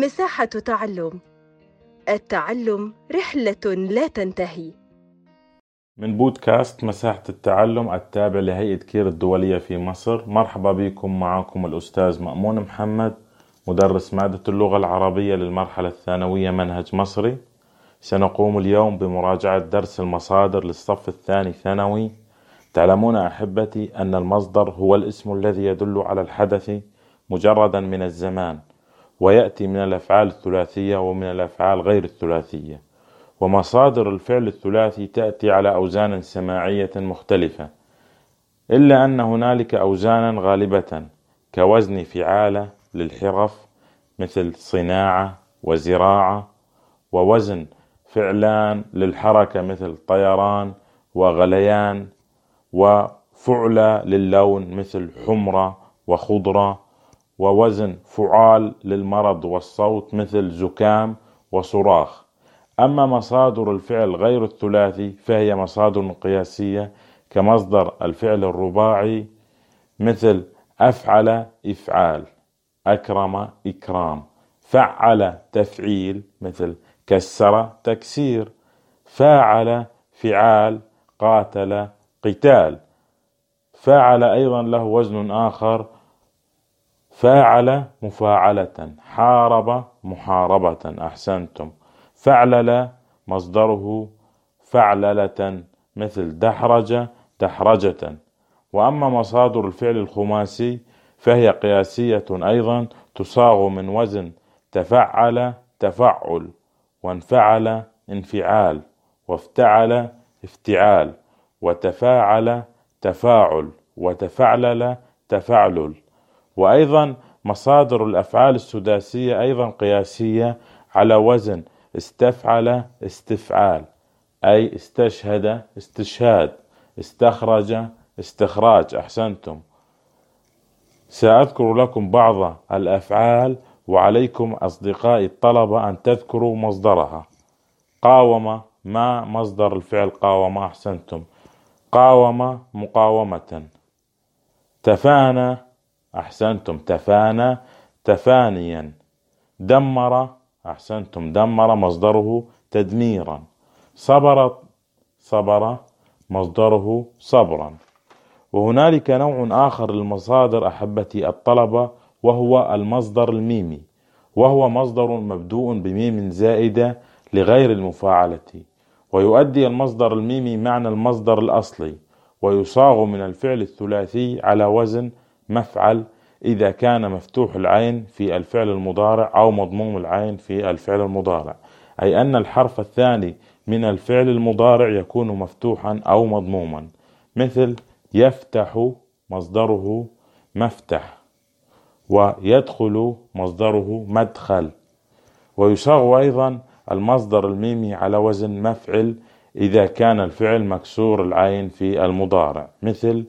مساحة تعلم. التعلم رحلة لا تنتهي. من بودكاست مساحة التعلم التابع لهيئة كير الدولية في مصر. مرحبا بكم معكم الأستاذ مأمون محمد مدرس مادة اللغة العربية للمرحلة الثانوية منهج مصري. سنقوم اليوم بمراجعة درس المصادر للصف الثاني ثانوي. تعلمون أحبتي أن المصدر هو الاسم الذي يدل على الحدث مجردا من الزمان. ويأتي من الأفعال الثلاثية ومن الأفعال غير الثلاثية. ومصادر الفعل الثلاثي تأتي على أوزان سماعية مختلفة إلا أن هنالك أوزانا غالبة كوزن فعالة للحرف مثل صناعة وزراعة ووزن فعلان للحركة مثل طيران وغليان وفعلى للون مثل حمرة وخضرة ووزن فعال للمرض والصوت مثل زكام وصراخ. أما مصادر الفعل غير الثلاثي فهي مصادر قياسية كمصدر الفعل الرباعي مثل أفعل إفعال أكرم إكرام فعل تفعيل مثل كسر تكسير فاعل فعال قاتل قتال فاعل أيضا له وزن آخر فاعل مفاعلة حارب محاربة أحسنتم. فعلل مصدره فعللة مثل دحرج دحرجة. وأما مصادر الفعل الخماسي فهي قياسية أيضا تصاغ من وزن تفعل تفعل وانفعل انفعال وافتعل افتعال وتفاعل تفاعل وتفعلل تفعلل. وأيضا مصادر الأفعال السداسية أيضا قياسية على وزن استفعل استفعال أي استشهد استشهاد استخرج استخراج أحسنتم. سأذكر لكم بعض الأفعال وعليكم أصدقائي الطلبة أن تذكروا مصدرها. قاوم ما مصدر الفعل قاوم أحسنتم. قاوم مقاومة. تفانى أحسنتم تفانى تفانيا. دمر أحسنتم دمر مصدره تدميرا. صبر صبر مصدره صبرا. وهنالك نوع آخر للمصادر أحبتي الطلبة وهو المصدر الميمي. وهو مصدر مبدوء بميم زائدة لغير المفاعلة. ويؤدي المصدر الميمي معنى المصدر الأصلي. ويصاغ من الفعل الثلاثي على وزن مفعل إذا كان مفتوح العين في الفعل المضارع أو مضموم العين في الفعل المضارع. أي أن الحرف الثاني من الفعل المضارع يكون مفتوحا أو مضموما. مثل يفتح مصدره مفتح ويدخل مصدره مدخل. ويصاغ أيضا المصدر الميمي على وزن مفعل إذا كان الفعل مكسور العين في المضارع. مثل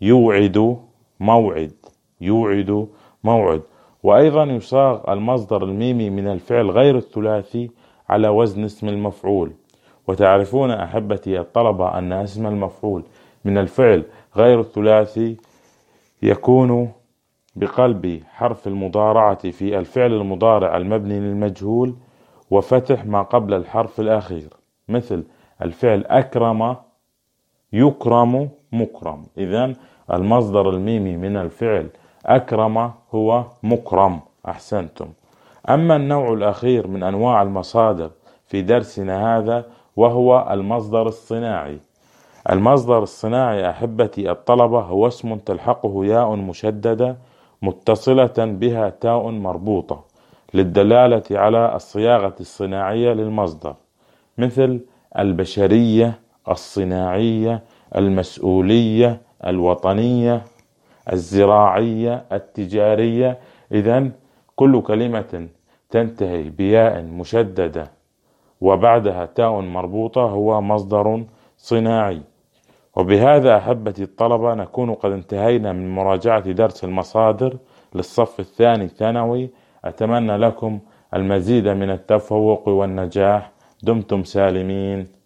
يوعد موعد يوعد موعد. وأيضا يصاغ المصدر الميمي من الفعل غير الثلاثي على وزن اسم المفعول. وتعرفون أحبتي الطلبة أن اسم المفعول من الفعل غير الثلاثي يكون بقلب حرف المضارعة في الفعل المضارع المبني للمجهول وفتح ما قبل الحرف الأخير مثل الفعل أكرم يكرم مكرم. إذا المصدر الميمي من الفعل أكرم هو مكرم. أحسنتم. أما النوع الأخير من أنواع المصادر في درسنا هذا وهو المصدر الصناعي. المصدر الصناعي أحبتي الطلبة هو اسم تلحقه ياء مشددة متصلة بها تاء مربوطة للدلالة على الصياغة الصناعية للمصدر مثل البشرية الصناعية المسؤولية الوطنية الزراعية التجارية. إذا كل كلمة تنتهي بياء مشددة وبعدها تاء مربوطة هو مصدر صناعي. وبهذا أحبتي الطلبة نكون قد انتهينا من مراجعة درس المصادر للصف الثاني ثانوي أتمنى لكم المزيد من التفوق والنجاح. دمتم سالمين.